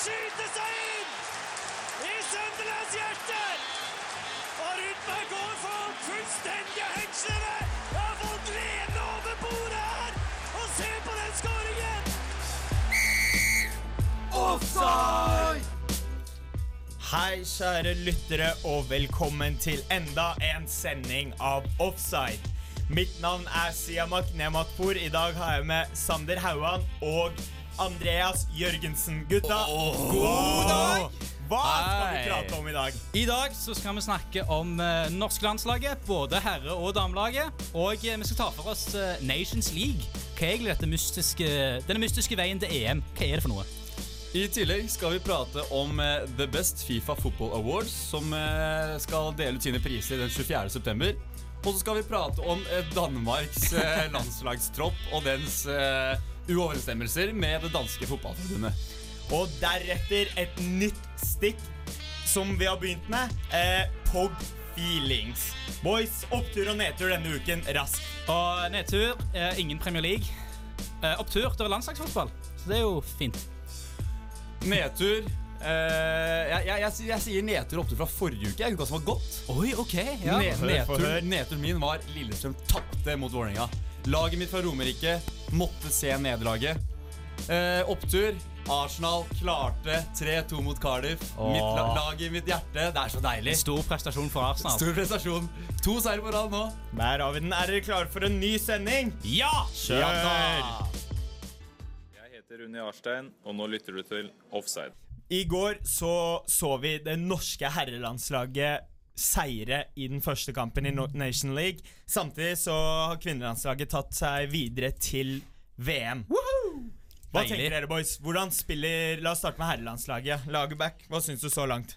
skyte seg inn i Sunderlands hjerte! Og Rudberg går for fullstendige hengslene! Jeg har fått lene over bordet her! Og se på den skåringen! Hei, kjære lyttere, og velkommen til enda en sending av Offside. Mitt navn er Siamak Nematpour. I dag har jeg med Sander Hauan og Andreas Jørgensen. Gutta, god dag! Hva skal vi prate om i dag? I dag så skal vi snakke om uh, norsk landslaget, både herre- og damelaget. Og uh, vi skal ta for oss uh, Nations League. Hva er egentlig dette mystiske, denne mystiske veien til EM? Hva er det for noe? I tillegg skal vi prate om The Best Fifa Football Awards, som skal dele ut sine priser den 24. september. Og så skal vi prate om Danmarks landslagstropp og dens uoverensstemmelser med det danske fotballforbundet. Og deretter et nytt stikk som vi har begynt med. Eh, Pog Feelings. Boys, opptur og nedtur denne uken raskt. Og nedtur, eh, ingen Premier League. Eh, opptur, det er landslagsfotball. Så det er jo fint. Nedtur Uh, jeg, jeg, jeg, jeg sier nedtur og opptur fra forrige uke. Uka som var gått. Oi, ok. Ja. Ne Få nedtur, min var Lillestrøm tapte mot Vålerenga. Laget mitt fra Romerike måtte se nederlaget. Eh, opptur. Arsenal klarte 3-2 mot Cardiff. Mitt la lag i mitt hjerte. Det er så deilig. Stor prestasjon for Arsenal. Stor prestasjon. To seier på rad nå. Der har vi den. Er dere klare for en ny sending? Ja! Kjør! Jeg heter Rune Jarstein, og nå lytter du til Offside. I går så, så vi det norske herrelandslaget seire i den første kampen i Nation League. Samtidig så har kvinnelandslaget tatt seg videre til VM. Hva Deilig. tenker dere, boys? Hvordan spiller La oss starte med herrelandslaget. Lagerbäck, hva syns du så langt?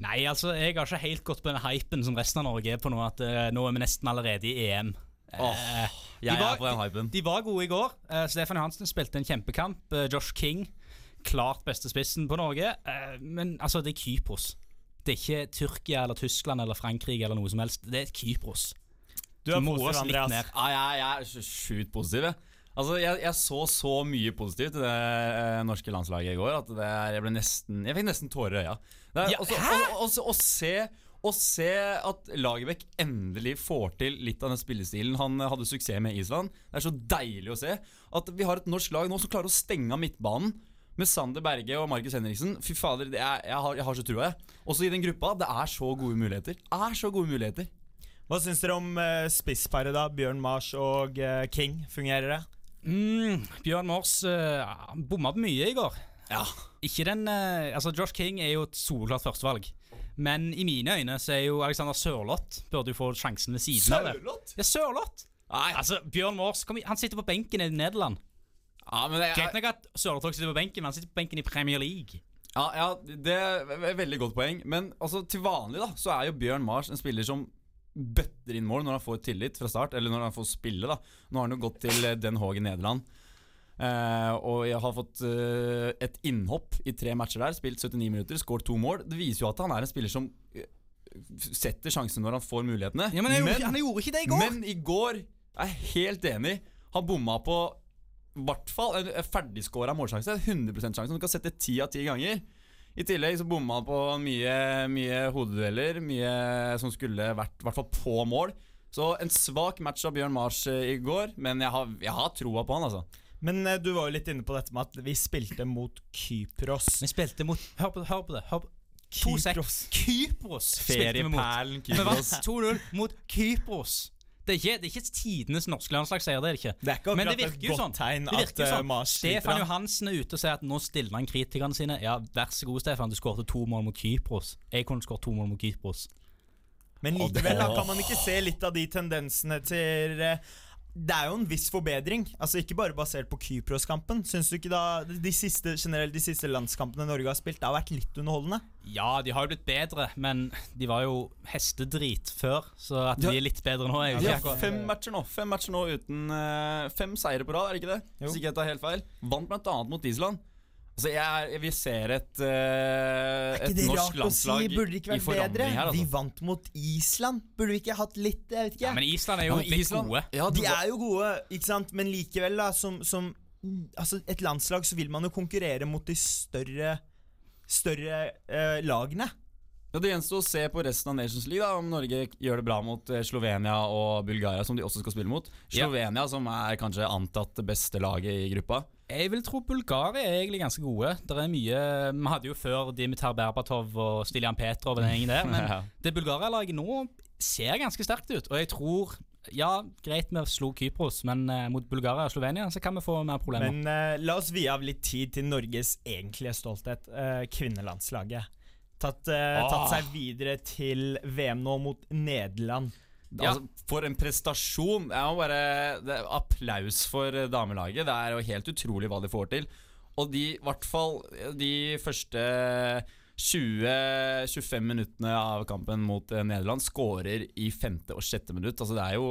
Nei, altså, jeg har ikke helt gått på den hypen som resten av Norge er på nå, at uh, nå er vi nesten allerede i EM. Eh, jeg de er på den hypen. De var gode i går. Uh, Stefan Johansen spilte en kjempekamp. Uh, Josh King, klart beste spissen på Norge. Eh, men altså, det er Kypros. Det er ikke Tyrkia eller Tyskland eller Frankrike eller noe som helst. Det er Kypros. Du er positiv, Andreas. ned. Ja, jeg, er så sjukt positiv. Altså, jeg, jeg så så mye positivt i det eh, norske landslaget i går at det er, jeg ble nesten Jeg fikk nesten tårer i øya. Det er- Ja, også- hæ? og- og- Å se, å se at Lagerbäck endelig får til litt av den spillestilen han hadde suksess med i Island. Det er så deilig å se at vi har et norsk lag nå som klarer å stenge av midtbanen. Med Sander Berge og Markus Henriksen. Fy fader, det er, jeg, har, jeg har så trua. jeg. Også i den gruppa. Det er så gode muligheter. Er så gode muligheter. Hva syns dere om uh, spissparet, da? Bjørn Mars og uh, King. Fungerer det? Mm, Bjørn Mars uh, bomma på mye i går. Ja. Ikke den uh, Altså, Josh King er jo et soleklart førstevalg. Men i mine øyne så er jo Alexander Sørloth Burde jo få sjansen ved siden av det. Sørloth? Ja, Sørloth! Nei, Altså, Bjørn Mars, i- Han sitter på benken i Nederland. Ja, men jeg, Greit nok at Sørloth sitter på benken, men han sitter på benken i Premier League. Ja, ja, det er et veldig godt poeng. Men altså, til vanlig da så er jo Bjørn Mars en spiller som bøtter inn mål når han får tillit fra start. Eller når han får spille. da Nå har han jo gått til eh, Den Haag i Nederland. Eh, og jeg har fått eh, et innhopp i tre matcher der. Spilt 79 minutter, skåret to mål. Det viser jo at han er en spiller som eh, setter sjansen når han får mulighetene. Ja, men, han, gjorde, han gjorde ikke det i går! Men i går jeg er helt enig. Han bomma på hvert fall en ferdigskåra målsjanse. 100% sjanse. Du kan sette ti av ti ganger. I tillegg så bomma han på mye, mye hodedueller. Mye som skulle vært i hvert fall på mål. Så en svak match av Bjørn Mars eh, i går, men jeg har, jeg har troa på han, altså. Men eh, du var jo litt inne på dette med at vi spilte mot Kypros. Vi spilte mot Hør på, hør på det. Hør på. Kypros. Kypros. Kypros. Ferieperlen Vi 2-0 mot Kypros. Det er ikke, det er ikke tidenes norske landslagsseier. Det er det ikke. Det er ikke Men det et virker jo sånn. tegn Det virker at, jo eh, sånn. Mars Stefan. Johansen er ute og sier at nå stiller han kritikerne sine. Ja, vær så god, Stefan. Du skåret to mål mot Kypros. Jeg kunne skåret to mål mot Kypros. Men likevel da, kan man ikke se litt av de tendensene til eh, Det er jo en viss forbedring. Altså Ikke bare basert på Kypros-kampen. Syns du ikke da de siste, generelt de siste landskampene Norge har spilt, det har vært litt underholdende? Ja, de har jo blitt bedre, men de var jo hestedrit før. Så at de er litt bedre nå, er jo ikke har fem matcher nå Fem matcher nå uten eh, Fem seire på rad, er det ikke det? Jo. Hvis ikke jeg tar helt feil Vant bl.a. mot Island Altså, jeg, vi ser et, uh, et norsk landslag si? Burde ikke vært i forandring bedre? her. Vi Altså. vant mot Island. Burde vi ikke hatt litt Jeg vet ikke. ja, Men Island er jo Ja, Island- gode. Ja, De er jo gode, ikke sant? men likevel, da, som, som altså Et landslag så vil man jo konkurrere mot de større større uh, lagene. Ja, Det gjenstår å se på resten av Nations League da om Norge gjør det bra mot eh, Slovenia og Bulgaria, som de også skal spille mot. Ja. Slovenia, som er kanskje antatt det beste laget i gruppa. Jeg vil tro Bulgaria er egentlig ganske gode. Der er mye Vi hadde jo før Dimitar Berbatov og Stiljan Petrov og den gjengen der, men Ja. det Bulgaria-laget nå ser ganske sterkt ut. Og jeg tror Ja, greit vi slo Kypros, men eh, mot Bulgaria og Slovenia så kan vi få mer problemer. Men eh, la oss vie av litt tid til Norges egentlige stolthet, eh, kvinnelandslaget. Tatt, eh, tatt Ah. seg videre til VM nå mot Nederland. Ja. Altså, for en prestasjon! Jeg må bare Applaus for damelaget. Det er jo helt utrolig hva de får til. Og de, i hvert fall de første 20-25 minuttene av kampen mot eh, Nederland skårer i femte og sjette minutt. Altså, det er jo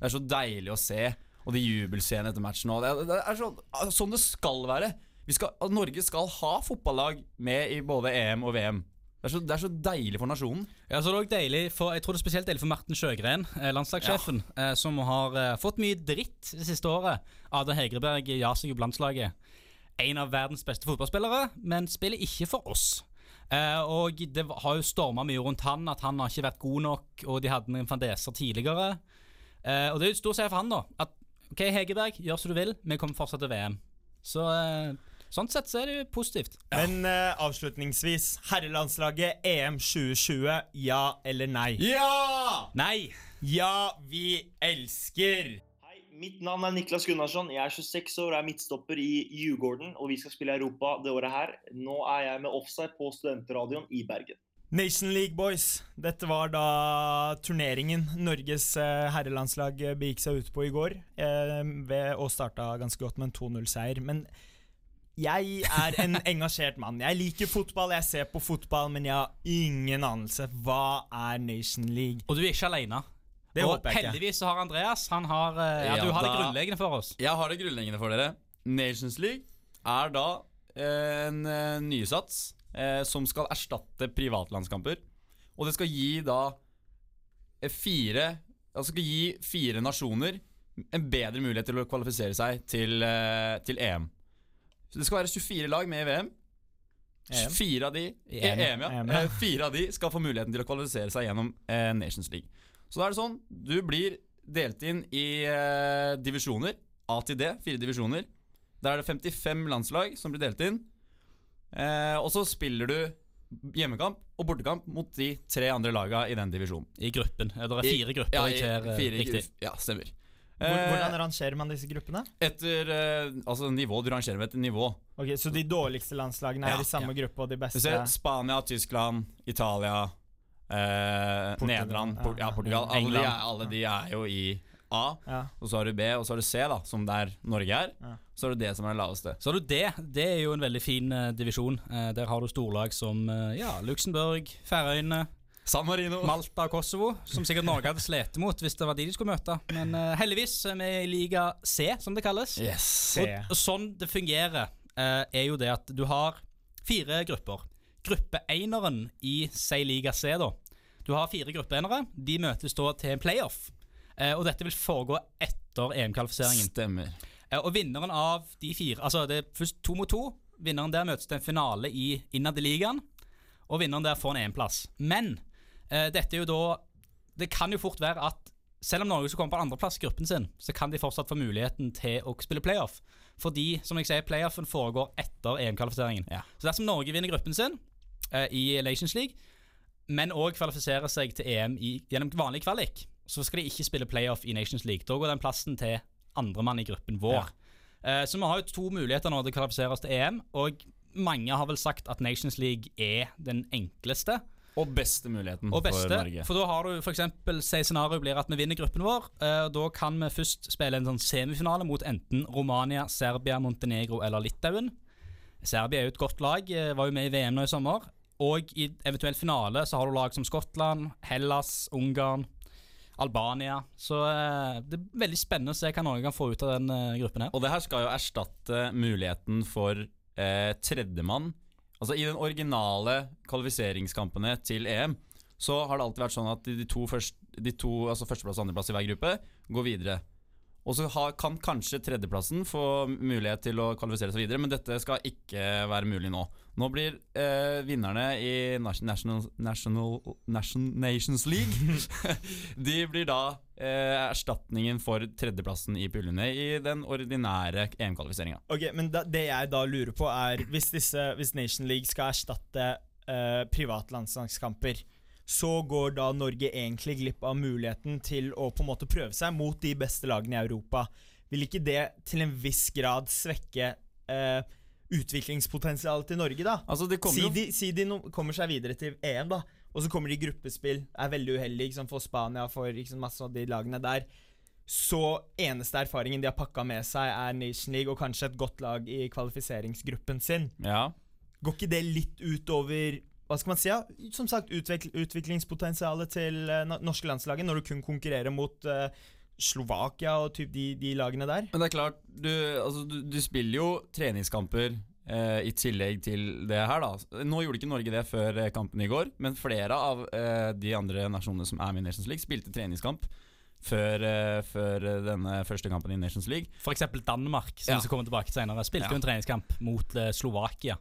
det er så deilig å se. Og de jubelscenene etter matchen Og Det, det er så, sånn det skal være. Skal, Norge skal ha fotballag med i både EM og VM. Det er så, det er så deilig for nasjonen. Ja, så det er også deilig for, Jeg tror det er spesielt deilig for Marten Sjøgren, eh, landslagssjefen, eh, som har eh, fått mye dritt det siste året. Ada Hegreberg ja seg opp landslaget. En av verdens beste fotballspillere, men spiller ikke for oss. Eh, og det har jo storma mye rundt han, at han har ikke vært god nok, og de hadde en fandeser tidligere. Eh, og det er jo stor seier for han, da. At OK, Hegerberg, gjør som du vil, vi kommer fortsatt til VM. Så sånn sett så er det positivt. Men uh, avslutningsvis, herrelandslaget EM 2020, ja eller nei? Ja! Nei! Ja, vi elsker! Hei, mitt navn er Niklas Gunnarsson. Jeg er 26 år og er midtstopper i Djurgården. Og vi skal spille Europa det året her. Nå er jeg med offside på studentradioen i Bergen. Nation League Boys. Dette var da turneringen Norges eh, herrelandslag begikk seg ut på i går. Eh, ved å starta ganske godt med en 2-0-seier. Men jeg er en engasjert mann. Jeg liker fotball, jeg ser på fotball, men jeg har ingen anelse. Hva er Nation League? Og du er ikke aleine. Det og håper jeg ikke. heldigvis så har Andreas Han har, eh, ja, Ja, Du har det grunnleggende for oss. Jeg har det grunnleggende for dere. Nations League er da eh, en eh, nysats eh, som skal erstatte privatlandskamper. Og det skal gi da fire Altså skal gi fire nasjoner en bedre mulighet til å kvalifisere seg til, til EM. Så det skal være 24 lag med i VM. EM? Fire av de I EM, EM, ja. EM, ja. Eh, Fire av de skal få muligheten til å kvalifisere seg gjennom eh, Nations League. Så da er det sånn, du blir delt inn i eh, divisjoner. A til D, fire divisjoner. Der er det 55 landslag som blir delt inn. Eh, og så spiller du hjemmekamp og bortekamp mot de tre andre lagene i den divisjonen. I gruppen. Det er fire grupper. Ja, jeg i- fire, riktig. Ja, stemmer. Eh, hvordan rangerer man disse gruppene? etter eh, altså nivå, du rangerer med et nivå. Ok, Så de dårligste landslagene er Ja, i samme gruppe, og de Du beste ser Spania, Tyskland, Italia, eh, Portugal, Nederland, ja. Port ja, Portugal. Alle de, er, alle de er jo i A. Ja. Og så har du B, og så har du C, da, som der Norge er. Ja. Så har du D som er det laveste. Så har du det. Det er jo en veldig fin uh, divisjon. Uh, der har du storlag som uh, ja, Luxembourg, Færøyene, San Marino. Malta og Kosovo. Som sikkert Norge hadde slitt mot hvis det var de de skulle møte. Men uh, heldigvis er vi i liga C, som det kalles. Yes. C. Og, og sånn det fungerer, uh, er jo det at du har fire grupper. Gruppeeineren i si liga C, da. Du har fire gruppeenere. De møtes da til en playoff. Uh, og dette vil foregå etter EM-kvalifiseringen. Stemmer. Eh, og vinneren av de fire Altså, det er først to mot to. Vinneren der møtes til en finale i innad i ligaen. Og vinneren der får en EM-plass. Men dette er jo da Det kan jo fort være at selv om Norge skal komme på andreplass i gruppen sin, så kan de fortsatt få muligheten til å spille playoff. Fordi, som jeg sier, playoffen foregår etter EM-kvalifiseringen. Ja. Så dersom Norge vinner gruppen sin eh, i Nations League, men òg kvalifiserer seg til EM i, gjennom vanlig kvalik, så skal de ikke spille playoff i Nations League. Da går den plassen til andremann i gruppen vår. Eh, så vi har jo to muligheter nå til å kvalifisere oss til EM, og mange har vel sagt at Nations League er den enkleste Og beste muligheten og beste. for Norge. For da har du f.eks. si scenario blir at vi vinner gruppen vår. eh, da kan vi først spille en sånn semifinale mot enten Romania, Serbia, Montenegro eller Litauen. Serbia er jo et godt lag, eh, var jo med i VM nå i sommer. Og i eventuell finale så har du lag som Skottland, Hellas, Ungarn, Albania. Så eh, det er veldig spennende å se hva Norge kan få ut av den gruppen her. Og det her skal jo erstatte muligheten for eh, tredjemann. Altså I den originale kvalifiseringskampene til EM så har det alltid vært sånn at de, to, først, de to altså førsteplass og andreplass i hver gruppe går videre. Og så kan kanskje tredjeplassen få mulighet til å kvalifisere seg videre, men dette skal ikke være mulig nå. Nå blir eh, vinnerne i National, National, National Nations League De blir da eh, erstatningen for tredjeplassen i puljene i den ordinære EM-kvalifiseringa. Ok, men da, Det jeg da lurer på, er hvis, disse, hvis Nation League skal erstatte private privatlandslagskamper, så går da Norge egentlig glipp av muligheten til å på en måte prøve seg mot de beste lagene i Europa. Vil ikke det til en viss grad svekke eh, utviklingspotensialet til Norge, da? Altså, det kommer Si de, si de no, kommer seg videre til EM, da. Og så kommer de i gruppespill, er veldig uheldige liksom, for Spania, for liksom, masse av de lagene der. Så eneste erfaringen de har pakka med seg, er Nation League og kanskje et godt lag i kvalifiseringsgruppen sin. Ja. Går ikke det litt utover hva skal man si? Ja? Som sagt, utvikl utviklingspotensialet til uh, norske landslaget når du kun konkurrerer mot uh, Slovakia og typ de, de lagene der. Men det er klart, du, altså, du, du spiller jo treningskamper eh, i tillegg til det her, da. Nå gjorde ikke Norge det før eh, kampen i går, men flere av eh, de andre nasjonene som er med i Nations League, spilte treningskamp før, eh, før denne første kampen i Nations League. Eksempel Danmark, som Ja. vi skal komme tilbake til senere, spilte Ja. jo en treningskamp mot eh, Slovakia.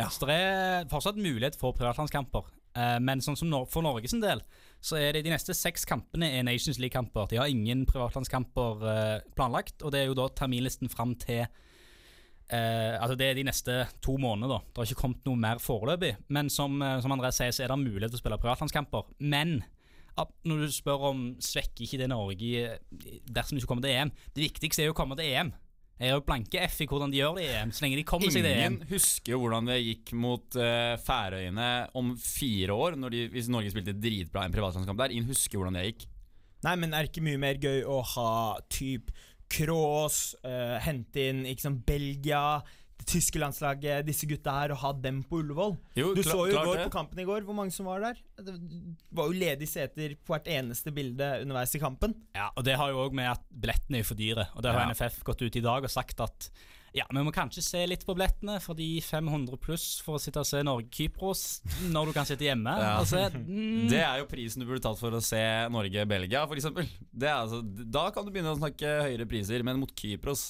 Ja. Så det er fortsatt mulighet for privatlandskamper. Eh, men sånn som for Norges del, så er det de neste seks kampene er Nations League-kamper. De har ingen privatlandskamper eh, planlagt, og det er jo da terminlisten fram til eh, Altså Det er de neste to månedene. Det har ikke kommet noe mer foreløpig. Men som, eh, som André sier, så er det mulighet til å spille privatlandskamper. Men når du spør om svekker ikke det Norge dersom de ikke kommer til EM Det viktigste er jo å komme til EM. Jeg er jo blanke F i hvordan de gjør det i EM, så lenge de kommer seg til EM. Ingen husker jo hvordan det gikk mot uh, Færøyene om fire år, når de, hvis Norge spilte dritbra en privatlandskamp der. Ingen husker hvordan det gikk. Nei, men er det ikke mye mer gøy å ha typ Kroos, uh, hente inn ikke sånn Belgia, tyske landslaget, disse gutta her, og ha dem på Ullevål? Jo, Du klar, så jo i går på kampen i går hvor mange som var der. Det var jo ledige seter på hvert eneste bilde underveis i kampen. Ja, og Det har jo òg med at billettene er for dyre. Og det har Ja. NFF gått ut i dag og sagt at ja, vi må kanskje se litt på billettene, fordi 500 pluss for å sitte og se Norge-Kypros når du kan sitte hjemme. Ja. Altså, mm, Det er jo prisen du burde tatt for å se Norge-Belgia, f.eks. Altså, da kan du begynne å snakke høyere priser, men mot Kypros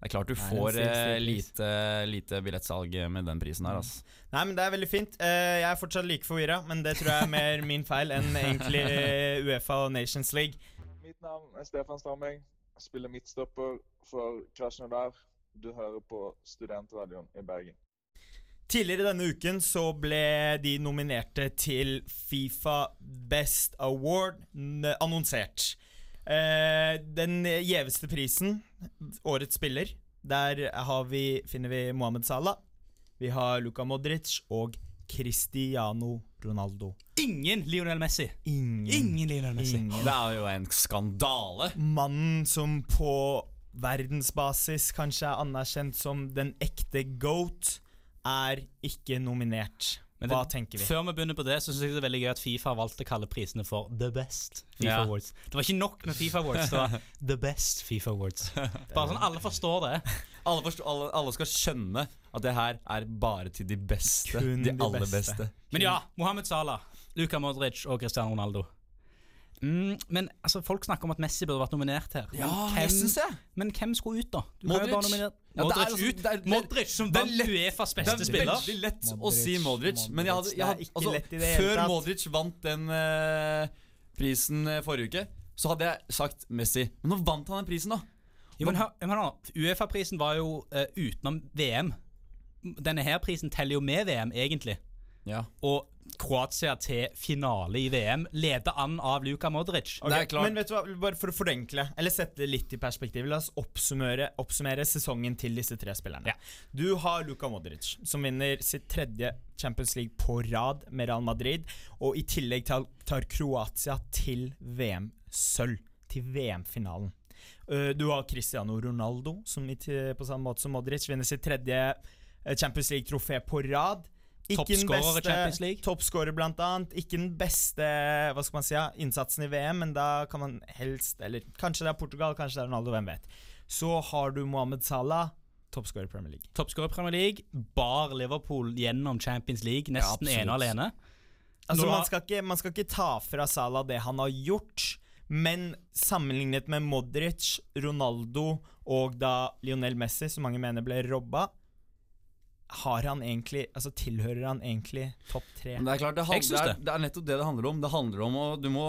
Det er klart du får eh, lite, lite billettsalg med den prisen her, altså. Nei, men Det er veldig fint. Eh, jeg er fortsatt like forvirra, men det tror jeg er mer min feil enn egentlig eh, Uefa og Nations League. Mitt navn er Stefan. Jeg spiller midtstopper for Krasjnodar. Du hører på Studentradioen i Bergen. Tidligere denne uken så ble de nominerte til Fifa Best Award annonsert. Eh, den gjeveste prisen, Årets spiller, der har vi, finner vi Mohammed Salah. Vi har Luka Modric og Cristiano Ronaldo. ingen Lionel Messi. Ingen. Ingen Lionel Messi. Ingen. Det er jo en skandale. Mannen som på verdensbasis kanskje er anerkjent som den ekte goat, er ikke nominert. Men Hva det- tenker vi? Før vi begynner på det, så synes jeg det er veldig gøy at Fifa har valgt å kalle prisene for The Best FIFA Ja. Awards. Det var ikke nok med Fifa Awards, det var The Best FIFA Awards. Bare sånn alle forstår det. Alle, forstår, alle, alle skal skjønne at det her er bare til de beste. Kun de de aller beste. beste. Men ja, Mohammed Salah, Luka Modric og Cristiano Ronaldo. Mm, men altså, folk snakker om at Messi burde vært nominert her. Men hvem, jeg. Men hvem skulle ut, da? Du Modric. Ja, Modric altså- ut. det er- det er- Modric, som det er vant lett- Uefas Det er spiller. veldig lett å si Modric, men jeg hadde, jeg hadde det altså, det Før tatt. Modric vant den uh, prisen eh, forrige uke, så hadde jeg sagt Messi. Men nå vant han den prisen, da. Jo, men Uefa-prisen var jo uh, utenom VM. Denne her prisen teller jo med VM, egentlig. Ja. Og Kroatia til finale i VM leder an av Luka Modric. Ok, Det klart. Men vet du hva, bare for å forenkle, eller sette det litt i perspektiv, la oss oppsummere, oppsummere sesongen til disse tre spillerne. Ja. Du har Luka Modric, som vinner sitt tredje Champions League på rad med Real Madrid, og i tillegg tar, tar Kroatia til VM-sølv. Til VM-finalen. Uh, Du har Cristiano Ronaldo, som på samme måte som Modric vinner sitt tredje eh, Champions League-trofé på rad. Ikke den Toppskårer i beste- Champions League. Toppskårer, blant annet. Ikke den beste hva skal man si, innsatsen i VM, men da kan man helst Eller kanskje det er Portugal, kanskje det er Ronaldo, hvem vet. Så har du Mohammed Salah, toppskårer i Premier League. Toppskårer i Premier League, bar Liverpool gjennom Champions League nesten ja, ene alene. Altså, man skal, ikke, man skal ikke ta fra Salah det han har gjort, Men sammenlignet med Modric, Ronaldo og da Lionel Messi, som mange mener ble robba, har han egentlig Altså tilhører han egentlig topp tre? Men det er klart, det, handler, det, det. er, det er nettopp det det handler om. Det handler om å, Du må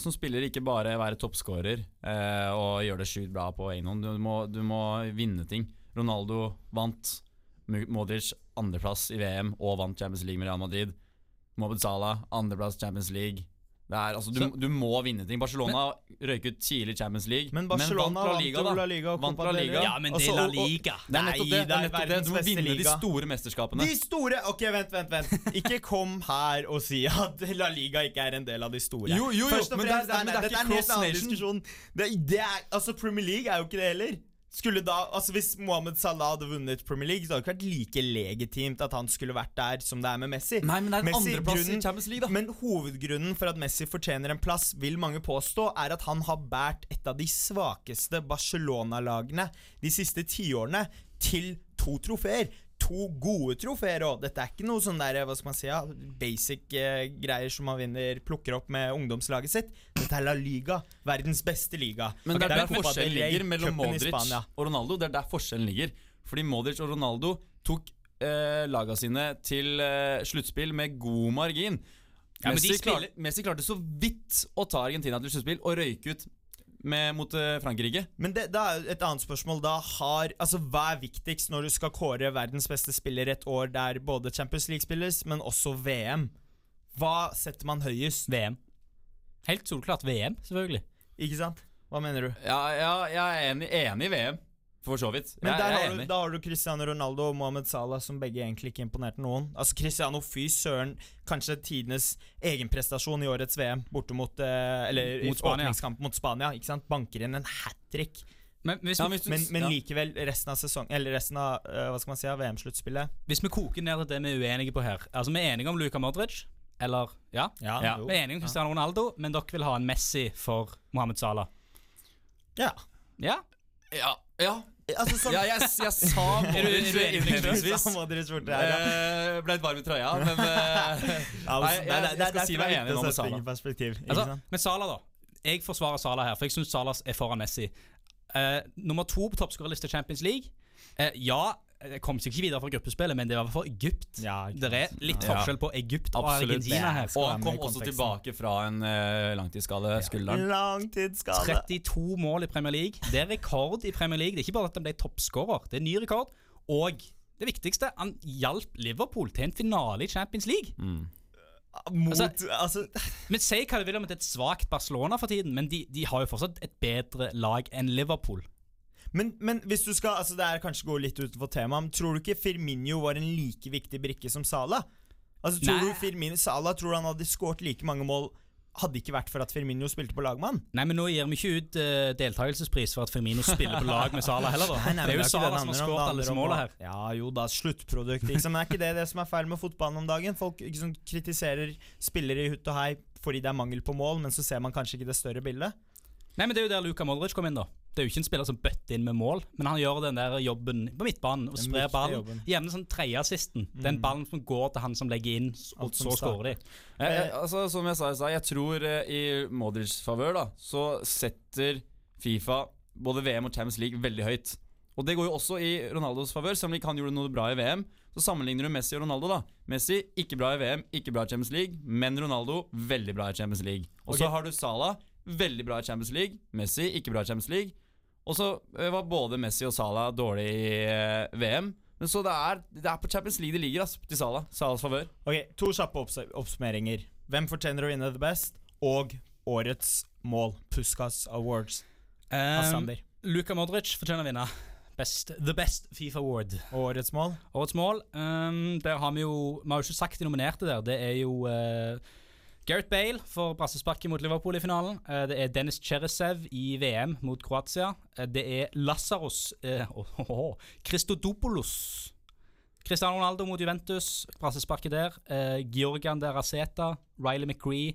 som spiller ikke bare være toppskårer eh, og gjøre det sjukt bra på egen hånd. Du må, du må vinne ting. Ronaldo vant. Modric andreplass i VM og vant Champions League med Real Madrid. Mohamed Salah andreplass Champions League. Det er, altså, du, Så- du må vinne ting. Barcelona røyk ut tidlig Champions League, Men Barcelona vant La vant Liga. vant. La Liga Vant La Liga. Ja, men det Altså, er La og- og- Liga. Det er Nei, det. det, er nettopp det. Du må beste liga. de store mesterskapene. De store Ok, vent, vent, vent. Ikke kom her og si at La Liga ikke er en del av de store. Jo, jo, jo, Først og men det er- fremst, nei, men det er ikke cross nation. Det, det er, altså, Premier League er jo ikke det heller. Skulle da, altså Hvis Mohammed Salah hadde vunnet Premier League, så hadde det ikke vært like legitimt at han skulle vært der som det er med Messi. Nei, men det er en Messi, andreplass i Champions League, da. Men hovedgrunnen for at Messi fortjener en plass, vil mange påstå, er at han har båret et av de svakeste Barcelona-lagene de siste tiårene til to trofeer. To gode trofeer òg. Dette er ikke noe sånn der, hva skal man si, ja, basic eh, greier som man vinner, plukker opp med ungdomslaget sitt. Dette er La Liga, verdens beste liga. Men det er der der forskjellen ligger mellom Modric og Ronaldo. Det er der forskjellen ligger. Fordi Modric og Ronaldo tok eh, laga sine til eh, sluttspill med god margin. Ja, Messi, klarte, Messi klarte så vidt å ta Argentina til sluttspill og røyke ut med, mot eh, Frankrike. Men det, da er et annet spørsmål da har Altså Hva er viktigst når du skal kåre verdens beste spiller et år der både Champions League spilles, men også VM? Hva setter man høyest? VM. Helt solklart VM, selvfølgelig. Ikke sant? Hva mener du? Ja, ja jeg er enig, enig i VM, for så vidt. Men der har du, da har du Cristiano Ronaldo og Mohammed Salah, som begge egentlig ikke imponerte noen. Altså Cristiano, fy søren, kanskje tidenes egenprestasjon i årets VM, borte mot eh, Eller Mot Spania. mot Spania. Ikke sant? Banker inn en hat trick. Men Ja, vi, du- Men, men ja. likevel, resten av sesong Eller resten av eh, hva skal man si, VM-sluttspillet hvis vi koker ned til det vi er uenige på her Altså, Vi er enige om Luka Modric. Eller ja, Ja, Ja. vi er enige om Cristiano Ronaldo, men dere vil ha en Messi for Mohammed Salah. ja. Ja, Ja, ja. Altså, sånn, ja jeg, jeg sa innledningsvis. Eh, Ble litt varm i trøya, men eh, Nei, altså, jeg- jeg skal si er meg enig nå med sette Salah. perspektiv. Altså. Men Salah, da. Jeg forsvarer Salah her, for jeg syns Salah er foran Messi. Uh, nummer to på toppskårerliste Champions League. Uh, ja, jeg kom ikke videre fra gruppespillet, men det var for Egypt. Ja, det er litt forskjell på Egypt og Absolutt. Argentina her. Og han kom også tilbake fra en uh, langtidsskade, skulderen. Langtidsskade. 32 mål i Premier League. Det er rekord i Premier League. Det er ikke bare at han ble toppskårer, det er ny rekord. Og det viktigste, han hjalp Liverpool til en finale i Champions League. Mot Altså- Altså, Men Si hva du vil om et svakt Barcelona for tiden, men de, de har jo fortsatt et bedre lag enn Liverpool. Men, men hvis du skal Altså Det er kanskje gå litt utenfor temaet, men tror du ikke Firmino var en like viktig brikke som Sala? Altså Tror Nei. du Firmino Sala tror han hadde skåret like mange mål hadde ikke vært for at Firmino spilte på lag med han? Nei, men nå gir vi ikke ut uh, deltakelsespris for at Firmino spiller på lag med Sala heller, da. Nei, nei, det er jo Sala Salah det som har det skåret alle disse målene her. Ja, jo da, sluttprodukt. Liksom. Men er ikke det det som er feil med fotballen om dagen? Folk liksom, kritiserer spillere i hutt og hei fordi det er mangel på mål, men så ser man kanskje ikke det større bildet. Nei, men Det er jo der Luka Modric kom inn, da. Det er jo ikke en spiller som bøtter inn med mål, men han gjør den der jobben på midtbanen og sprer ballen. Gjerne sånn tredjeassisten. Den ballen som går til han som legger inn, og Alt så skårer de. Eh, eh, altså, som jeg sa i stad, jeg tror eh, i Modrics favør da, så setter Fifa både VM og Champions League veldig høyt. Og det går jo også i Ronaldos favør, selv om ikke han gjorde noe bra i VM. Så sammenligner du Messi og Ronaldo, da. Messi ikke bra i VM, ikke bra i Champions League, men Ronaldo veldig bra i Champions League. Og så okay. har du Salah, veldig bra i Champions League, Messi ikke bra i Champions League. Og så eh, var både Messi og Salah dårlig i eh, VM. Men så det er, det er på Champions League det ligger, altså, til Salah. Salahs favør. Ok, To kjappe opps oppsummeringer. Hvem fortjener å vinne The Best? Og årets mål. Puskas Awards. Um, Luka Modric fortjener å vinne best, The Best Fifa Award. Og årets mål? Årets mål um, Der har vi jo Vi har jo ikke sagt de nominerte der. Det er jo uh, Gareth Bale for brassesparket mot Liverpool i finalen. Uh, det er Dennis Cheresev i VM mot Kroatia. Uh, det er Lazaros uh, oh, oh, oh, Christodopoulos. Cristiano Ronaldo mot Juventus, brassesparket der. Eh, Georgian de Raceta, Riley McGree,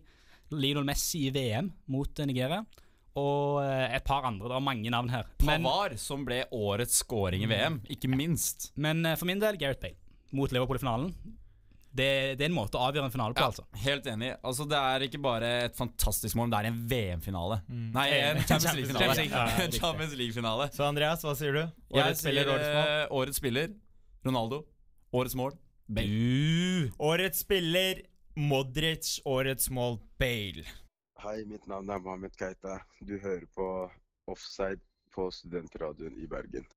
Lionel Messi i VM mot uh, Nigeria. Og et par andre. Det er mange navn her. Men, Pavar, som ble årets scoring i VM, ikke minst. men for min del Gareth Bale mot Liverpool i finalen. Det, det er en måte å avgjøre en finale på, Ja, altså. Helt enig. Altså, det er ikke bare et fantastisk mål, det er en VM-finale. Nei, en Champions League-finale. Champions League, ja, League-finale. Så Andreas, hva sier du? Jeg Årets spiller, sier årets mål? eh, årets spiller Ronaldo. Årets mål Bale. Uh, Årets spiller Modric, årets mål Bale. Hei, mitt navn er Mahmed Keita. Du hører på Offside på Studentradioen i Bergen.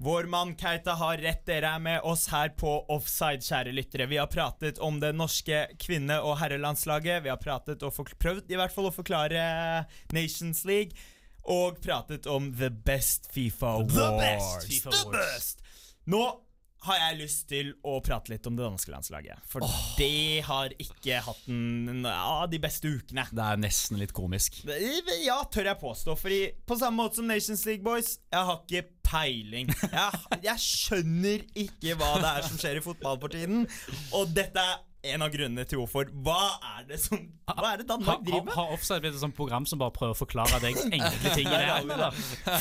Vår mann Keita har rett, dere er med oss her på Offside, kjære lyttere. Vi har pratet om det norske kvinne- og herrelandslaget. Vi har pratet og prøvd i hvert fall å forklare Nations League. Og pratet om the best Fifa Awards. The best FIFA The best! Nå har jeg lyst til å prate litt om det danske landslaget. For det har ikke hatt en av de beste ukene. Det er nesten litt komisk. Ja, tør jeg påstå. Fordi på samme måte som Nations League Boys, jeg har ikke peiling. Jeg, jeg skjønner ikke hva det er som skjer i fotball for tiden. Og dette er en av grunnene til hvorfor. Hva er det som Hva er det Danmark driver har, ha, har Offside blitt et sånt program som bare prøver å forklare deg enkle ting?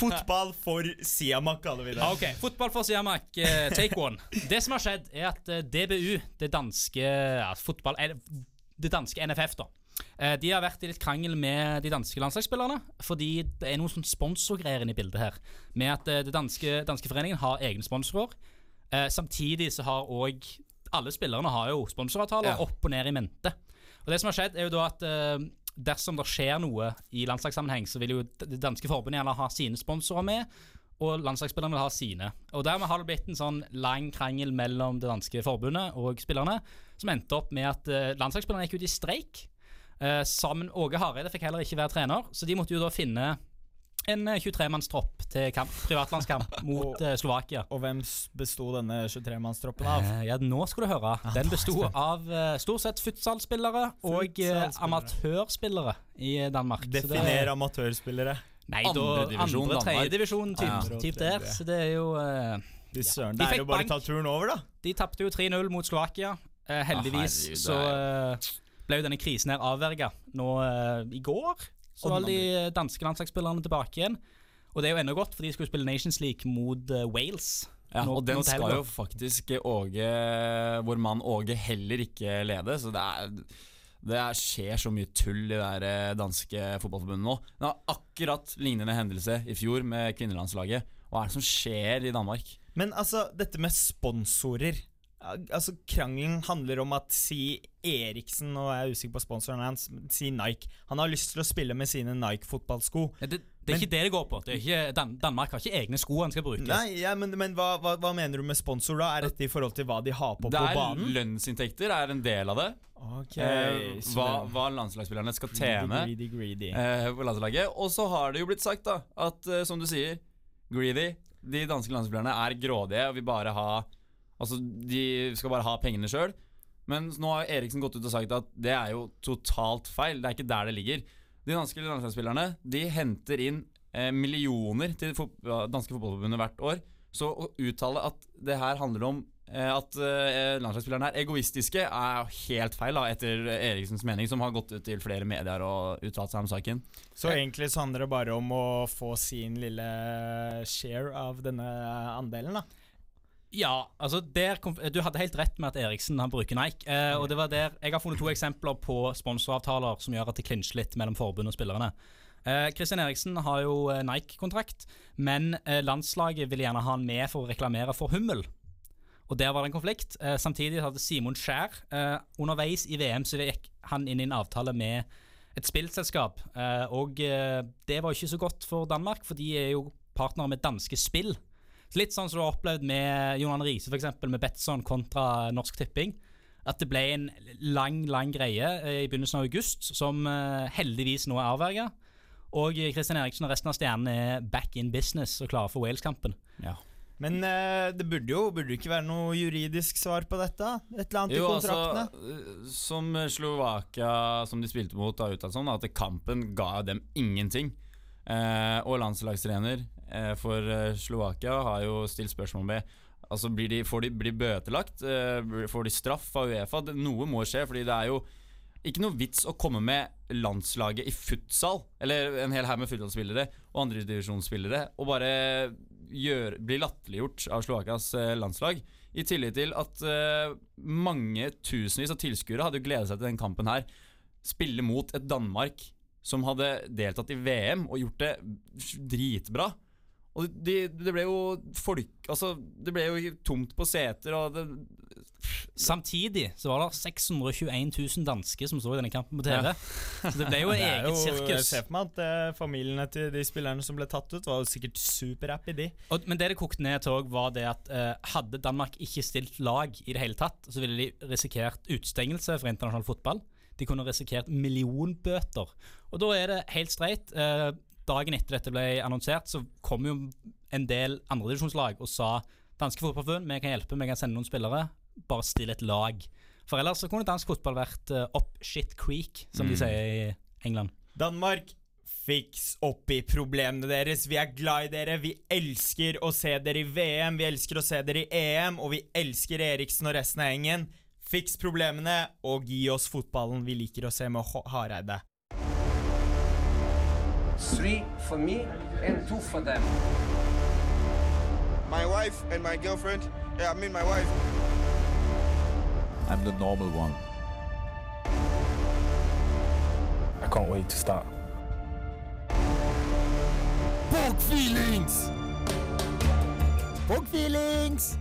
Fotball for Siamak, kaller vi det. Ok, Fotball for Siamak, eh, take one. Det som har skjedd, er at eh, DBU, det danske ja, fotball, eh, Det danske NFF, da. De har vært i litt krangel med de danske landslagsspillerne, fordi det er noen sånn sponsorgreier inne i bildet her. Med at det danske, danske foreningen har egne sponsorer. Eh, samtidig så har òg alle spillerne har jo sponsoravtaler Ja. opp og ned i mente. Og det som har skjedd, er jo da at eh, dersom det skjer noe i landslagssammenheng, så vil jo det danske forbundet gjerne ha sine sponsorer med, og landslagsspillerne vil ha sine. Og Dermed har det blitt en sånn lang krangel mellom det danske forbundet og spillerne, som endte opp med at uh, landslagsspillerne gikk ut i streik. Eh, sammen Åge Hareide fikk heller ikke være trener, så de måtte jo da finne en eh, 23-mannstropp til kamp, privatlandskamp mot og, Slovakia. Og hvem besto denne 23-mannstroppen av? Eh, ja, nå skal du høre. Den besto av eh, stort sett futsalspillere og eh, amatørspillere i Danmark. Så det- Definer amatørspillere. Nei, Andredivisjon andre, tredjedivisjon, typ, Ja. typ der. Så det er jo eh. De Det er fikk jo bare å ta turen over, da. De tapte jo 3-0 mot Slovakia. Eh, heldigvis herregud, det så eh, ble jo denne krisen her avverga nå eh, i går. Så den de eh, danske landslagsspillerne tilbake igjen. Og det er jo ennå godt, for de skulle spille Nations League mot uh, Wales. Ja, Nå- og den skal jo faktisk Åge Vår mann Åge heller ikke lede, så det er det er, skjer så mye tull i det eh, danske fotballforbundet nå. Det var akkurat lignende hendelse i fjor med kvinnelandslaget. Hva er det som skjer i Danmark? Men altså, dette med sponsorer Altså, Krangelen handler om at si Eriksen, og jeg er usikker på sponsoren hans, si Nike. Han har lyst til å spille med sine Nike-fotballsko. Det, det, det er Men- ikke det det går på. Det er ikke, Dan Danmark har ikke egne sko han skal bruke. Nei, ja, men, men hva, hva, hva mener du med sponsor, da? Er dette i forhold til hva de har på på banen? Lønnsinntekter er en del av det. Ok, Eh, hva, hva landslagsspillerne skal tjene Greedy, greedy, greedy. eh, på landslaget. Og så har det jo blitt sagt, da, at eh, som du sier, greedy. De danske landslagsspillerne er grådige og vil bare ha Altså, de skal bare ha pengene sjøl. Men nå har Eriksen gått ut og sagt at det er jo totalt feil. Det er ikke der det ligger. De danske landslagsspillerne De henter inn eh, millioner til det danske fotballforbundet hvert år. Så å uttale at det her handler om eh, at eh, landslagsspillerne er egoistiske, er helt feil, da, etter Eriksens mening, som har gått ut til flere medier og uttalt seg om saken. Så egentlig så handler det bare om å få sin lille share av denne andelen, da. Ja, altså der, kom- Du hadde helt rett med at Eriksen han bruker Nike. Eh, og det var der Jeg har funnet to eksempler på sponsoravtaler som gjør at det klinsjer litt mellom forbundet og spillerne. Eh, Christian Eriksen har jo eh, Nike-kontrakt, men eh, landslaget vil gjerne ha han med for å reklamere for Hummel. Og der var det en konflikt. Eh, samtidig hadde Simon Skjær eh, Underveis i VM så gikk han inn i en avtale med et spillselskap. Eh, og eh, det var ikke så godt for Danmark, for de er jo partnere med danske spill. Så Litt sånn som du har opplevd med Jon Arne Riise, f.eks. med Betson kontra Norsk Tipping. At det ble en lang, lang greie eh, i begynnelsen av august, som eh, heldigvis nå er avverga. Og Kristian Eriksen og resten av stjernene er back in business og klare for Wales-kampen. Men eh, det burde jo burde ikke være noe juridisk svar på dette? Et eller annet Jo, i altså, kontraktene? Altså, som Slovakia, som de spilte mot, har uttalt sånn, at kampen ga dem ingenting. Eh, og landslagstrener for eh, Slovakia har jo stilt spørsmål med Altså blir de, Får de blir bøtelagt? Eh, får de straff av Uefa? Noe må skje, fordi det er jo ikke noe vits å komme med landslaget i futsal, eller en hel haug med futsalspillere og andredivisjonsspillere, og bare gjør, bli latterliggjort av Slovakias eh, landslag I tillegg til at eh, mange tusenvis av tilskuere hadde gledet seg til den kampen her. Spille mot et Danmark som hadde deltatt i VM og gjort det dritbra. Og de, det ble jo folk Altså, det ble jo tomt på seter, og det Samtidig så var det 621 000 dansker som så i denne kampen på TV. Så det ble jo er eget jo- Jeg sirkus. ser for meg at eh, familiene til de spillerne som ble tatt ut, var jo sikkert superhappy, de. Og, men det det kokte ned til òg, var det at eh, hadde Danmark ikke stilt lag i det hele tatt, så ville de risikert utstengelse fra internasjonal fotball. De kunne risikert millionbøter. Og da er det helt streit. Eh, dagen etter dette ble annonsert, så kom jo en del andredivisjonslag og sa danske fotballforbund, vi kan hjelpe, vi kan sende noen spillere. Bare still et lag. For ellers så kunne dansk fotball vært uh, up shit creek, som de sier i England. Danmark, fiks opp i problemene deres. Vi er glad i dere. Vi elsker å se dere i VM, vi elsker å se dere i EM, og vi elsker Eriksen og resten av gjengen. Fiks problemene, og gi oss fotballen vi liker å se med Hareide. Three for me and two for them. My wife and my girlfriend. Yeah, I mean my wife. I'm the normal one. I can't wait to start. Bog feelings! Bog feelings!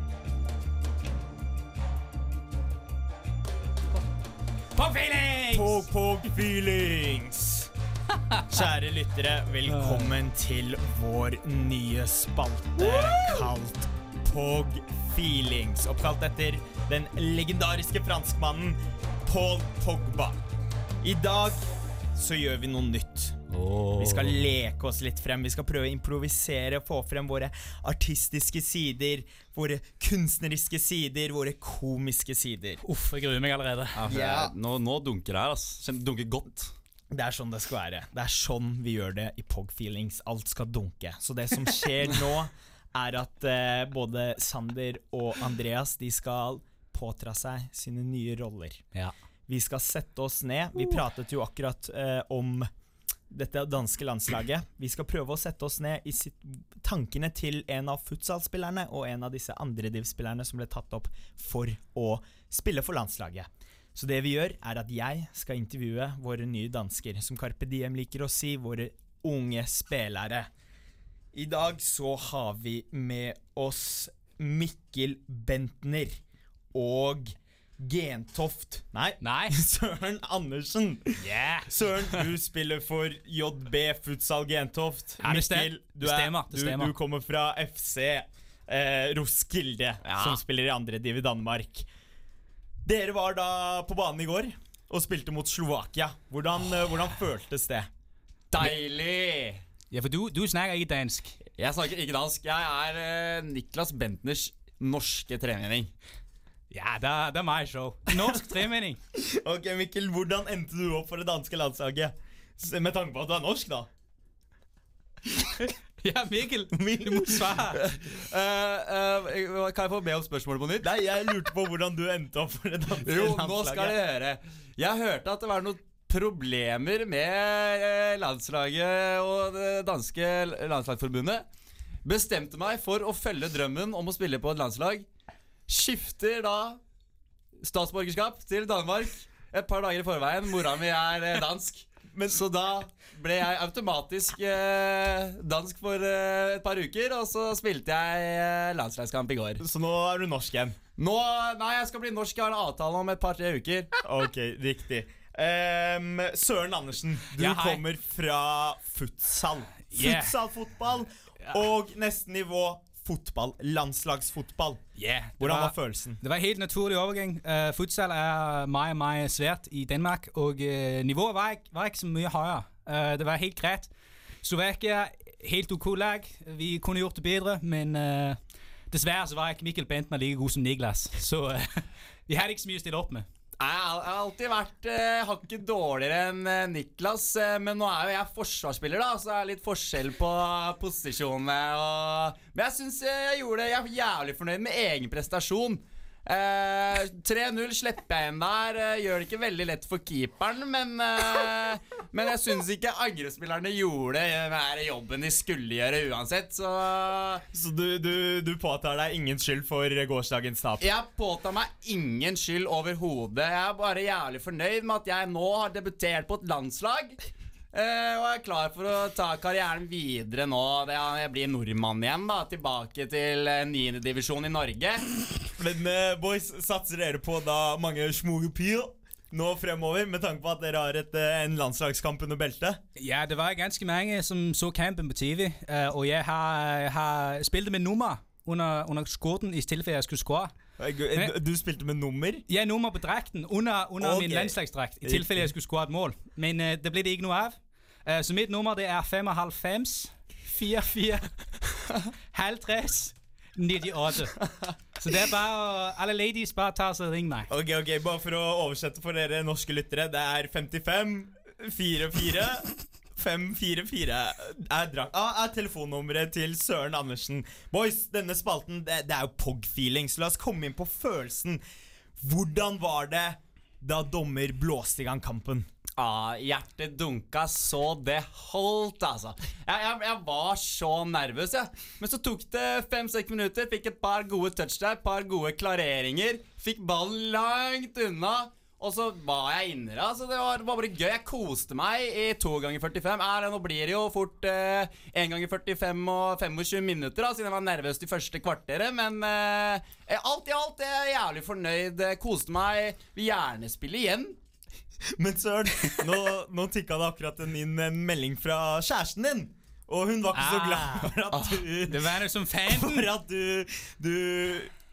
Pog feelings! Pog, pog feelings! Kjære lyttere, velkommen til vår nye spalte kalt Pog feelings. Oppkalt etter den legendariske franskmannen Paul Pogba. I dag så gjør vi noe nytt. Vi skal leke oss litt frem. Vi skal prøve å improvisere, få frem våre artistiske sider, våre kunstneriske sider, våre komiske sider. Uff, jeg gruer meg allerede. Ja, for nå, nå dunker det her, altså dunker godt. Det er sånn det skal være. Det er sånn vi gjør det i Pog Feelings. Alt skal dunke. Så det som skjer nå, er at eh, både Sander og Andreas De skal påtra seg sine nye roller. Ja. Vi skal sette oss ned. Vi pratet jo akkurat eh, om dette danske landslaget. Vi skal prøve å sette oss ned i sitt, tankene til en av futsalspillerne og en av disse andrediv-spillerne som ble tatt opp for å spille for landslaget. Så det vi gjør, er at jeg skal intervjue våre nye dansker, som Carpe Diem liker å si, våre unge spillere. I dag så har vi med oss Mikkel Bentner og Gentoft Nei, Nei. Søren Andersen. Yeah. Søren, du spiller for JB Futsal Gentoft. Ja, Mikkel, du, er, du, du kommer fra FC eh, Roskilde, som spiller i andre div i Danmark. Dere var da på banen i går og spilte mot Slovakia. Hvordan, eh, hvordan føltes det? Deilig! Ja, for du, du snakker ikke dansk. Jeg snakker ikke dansk. Jeg er eh, Niklas Bentners norske tremenning. Ja, det, er- det er meg, show. Norsk tremenning. Ok, Mikkel, Hvordan endte du opp for det danske landslaget? Med tanke på at du er norsk, da. ja, Mikkel, du må svare. Uh, uh, kan jeg få be om spørsmålet på nytt? Nei, Jeg lurte på hvordan du endte opp for det danske Jo, nå skal dere høre. Jeg hørte at det var noen problemer med eh, landslaget og det danske landslagsforbundet. Bestemte meg for å følge drømmen om å spille på et landslag. Skifter da statsborgerskap til Danmark et par dager i forveien. Mora mi er dansk. Men så da ble jeg automatisk eh, dansk for eh, et par uker, og så spilte jeg eh, landslagskamp i går. Så nå er du norsk igjen? Nå, Nei, jeg skal bli norsk. Jeg har en avtale om et par-tre uker. Ok, riktig. um, Søren Andersen, du Ja, kommer fra futsal. Yeah. Futsalfotball og neste nivå fotball. Landslagsfotball. Yeah, Hvordan var følelsen? Det var helt naturlig overgang. Uh, futsal er meget, meget svært i Danmark, og uh, nivået var ikke, var ikke så mye høyere. Uh, det var helt greit. Slovakia, helt OK lag. Vi kunne gjort det bedre, men dessverre så var ikke Mikkel Bentner like god som Niklas. Så vi hadde ikke så mye å stille opp med. Jeg har alltid vært eh, hakket dårligere enn eh, Niklas, eh, men nå er jo jeg forsvarsspiller, da, så det er litt forskjell på posisjonene. Og... Men jeg syns jeg gjorde det. Jeg er jævlig fornøyd med egen prestasjon. Eh, 3-0 slipper jeg inn der. eh, gjør det ikke veldig lett for keeperen, men eh, Men jeg syns ikke angrepsspillerne gjorde den jobben de skulle gjøre uansett, så Så du, du, du påtar deg ingen skyld for gårsdagens tap? Jeg påtar meg ingen skyld overhodet. Jeg er bare jævlig fornøyd med at jeg nå har debutert på et landslag. Eh, og er klar for å ta karrieren videre nå. Det er, jeg blir nordmann igjen, da. Tilbake til uh, niendedivisjon i Norge. Men uh, boys, satser dere på da mange smugepyr nå fremover, med tanke på at dere har et, eh, en landslagskamp under beltet? Ja, det var ganske mange som så kampen på TV, eh, og jeg har, har spilte med nummer under, under skjorten i tilfelle jeg skulle score. Du spilte med nummer? Ja, nummer på drakten under, under okay. min landslagsdrakt, i tilfelle jeg skulle skåre et mål. Men uh, det ble det ikke noe av. Uh, så mitt nummer det er 55 44 5,3 98. Så det er bare å Alle ladies, bare ta og ring meg. Ok, ok, Bare for å oversette for dere norske lyttere. Det er 55 44 544 er, er telefonnummeret til Søren Andersen. Boys, denne spalten det, det er jo POG-feeling, så La oss komme inn på følelsen. Hvordan var det da dommer blåste i gang kampen? Ah, hjertet dunka så det holdt, altså. Jeg, jeg, jeg var så nervøs, jeg. Men så tok det fem-seks minutter. Fikk et par gode touch der, et par gode klareringer. Fikk ballen langt unna. Og så var jeg inne der. Altså, det, var, var bare gøy. Jeg koste meg i to ganger 45. Er, nå blir det jo fort én eh, ganger 45 og 25 minutter, da, siden jeg var nervøs de første kvarteret. Men eh, alt i alt er jeg jævlig fornøyd. Eh, Koste meg. Vil gjerne spille igjen. Men Søren, nå, nå tikka det akkurat inn en melding fra kjæresten din. Og hun var ikke så Ah. glad for at du Det var noe som fan. For at du, du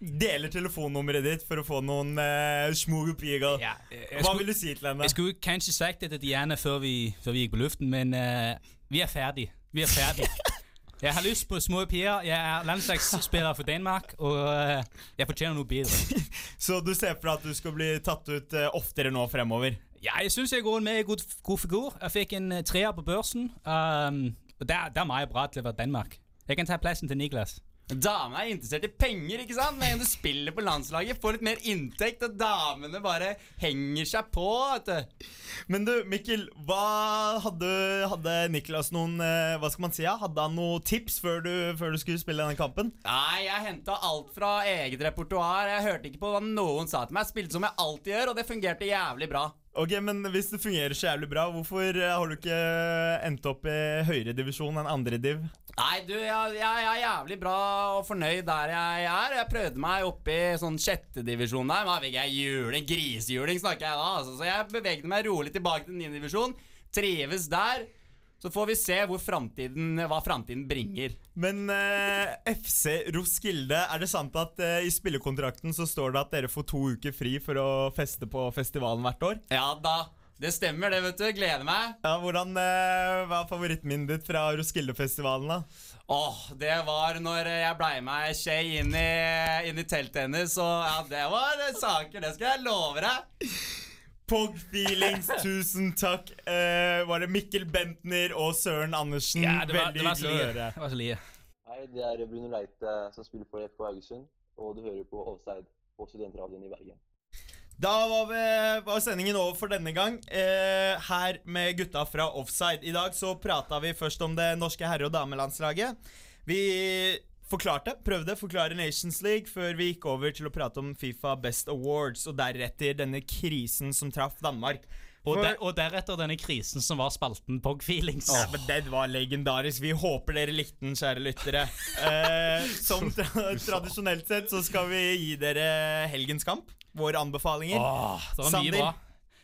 deler telefonnummeret ditt for å få noen uh, smugepiger. Ja, Hva skulle- vil du si til henne? Jeg skulle kanskje sagt det til Diana før vi, før vi gikk på luften, men uh, vi er ferdig. Vi er ferdig. Jeg har lyst på små piger. Jeg er landslagsspiller for Danmark, og uh, jeg fortjener noe bedre. Så du ser for deg at du skal bli tatt ut uh, oftere nå fremover? Ja, jeg syns jeg går med i god, god figur. Jeg fikk en eh, treer på børsen. Um, og der, der er meg bra til å være Danmark. Jeg kan ta plassen til Niklas. Damene er interessert i penger, ikke sant? Men en du spiller på landslaget, får litt mer inntekt, og damene bare henger seg på, vet du. Men du, Mikkel, hadde, hadde Niklas noen eh, Hva skal man si? Hadde han noen tips før du, før du skulle spille denne kampen? Nei, jeg henta alt fra eget repertoar. Jeg hørte ikke på hva noen sa til meg. Jeg spilte som jeg alltid gjør, og det fungerte jævlig bra. Ok, men Hvis det fungerer så jævlig bra, hvorfor eh, har du ikke endt opp i høyere divisjon enn andre div? Nei, du, jeg, jeg, er jævlig bra og fornøyd der jeg er. Jeg prøvde meg opp i sånn sjettedivisjon der, men da jeg juling. Grisehjuling snakker jeg da. Altså. Så jeg bevegde meg rolig tilbake til niendedivisjon. Trives der. Så får vi se hvor fremtiden, hva framtiden bringer. Men uh, FC Roskilde, er det sant at uh, i spillekontrakten så står det at dere får to uker fri for å feste på festivalen hvert år? Ja da. Det stemmer, det, vet du. Gleder meg. Ja, hvordan, uh, Hva er favorittminnet ditt fra Roskildefestivalen, da? Åh, det var når jeg blei med Shay inn i, inn i teltet hennes, og ja, det var saker, det skal jeg love deg. Pog Feelings, tusen takk. Uh, var det Mikkel Bentner og Søren Andersen? Ja, det var, Veldig så hyggelig å høre. Det var så lie. Hei, det er Bruno Leite som spiller for FK Haugesund, og du hører på Offside på Studentradioen i Bergen. Da var, vi, var sendingen over for denne gang. Eh, her med gutta fra Offside. I dag så prata vi først om det norske herre- og damelandslaget. Vi forklarte, prøvde å forklare Nations League før vi gikk over til å prate om Fifa Best Awards, og deretter denne krisen som traff Danmark. Og, de, og deretter denne krisen som var spalten Pog Feelings. Ja, men Den var legendarisk. Vi håper dere likte den, kjære lyttere. Eh, som tra tradisjonelt sett så skal vi gi dere helgens kamp. Våre anbefalinger. Åh, det var mye bra.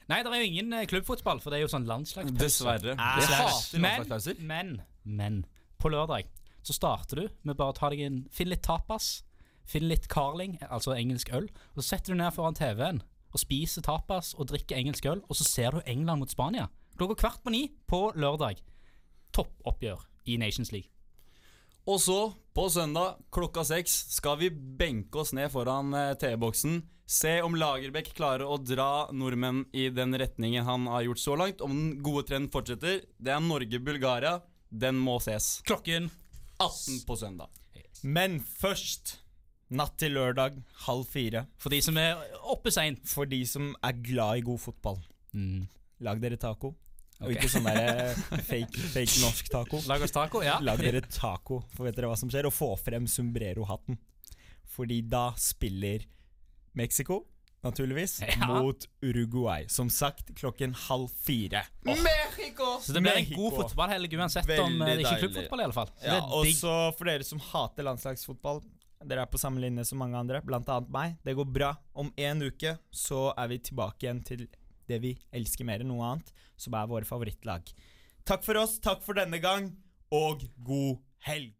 Nei, det er jo ingen eh, klubbfotball, for det er jo sånn landslagspause. Dessverre. Ah, Jeg dessverre. hater landslagspauser. Men, men, men på lørdag så starter du med bare å ta deg en Finn litt tapas, finn litt carling, altså engelsk øl, og så setter du ned foran TV-en og spiser tapas og drikker engelsk øl, og så ser du England mot Spania. Klokka kvart på ni på lørdag. Toppoppgjør i Nations League. Og så, på søndag klokka seks, skal vi benke oss ned foran eh, TV-boksen. Se om Lagerbäck klarer å dra nordmenn i den retningen han har gjort så langt. Om den gode trenden fortsetter. Det er Norge-Bulgaria. Den må ses. Klokken 18 på søndag. Men først Natt til lørdag, halv fire. For de som er oppe seint. For de som er glad i god fotball. Mm. Lag dere taco. Og ikke sånn der fake, fake norsk taco. Lag oss taco, ja. Lag dere taco, for vet dere hva som skjer? Og få frem sombrero-hatten. Fordi da spiller Mexico, naturligvis, Ja. mot Uruguay. Som sagt, klokken halv fire. Mexico! Så det blir en god fotballhelg uansett om eh, det er ikke er klubbfotball, i alle fall. Ja, og så for dere som hater landslagsfotball Dere er på samme linje som mange andre, blant annet meg. Det går bra. Om en uke så er vi tilbake igjen til det vi elsker mer enn noe annet, som er våre favorittlag. Takk for oss, takk for denne gang, og god helg!